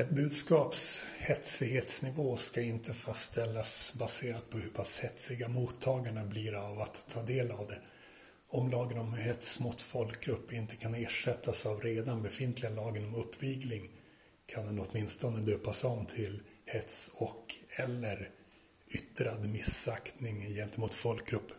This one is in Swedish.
Ett budskaps hetsighetsnivå ska inte fastställas baserat på hur pass hetsiga mottagarna blir av att ta del av det. Om lagen om hets mot folkgrupp inte kan ersättas av redan befintliga lagen om uppvigling kan den åtminstone döpas om till hets och eller yttrad missaktning gentemot folkgrupp.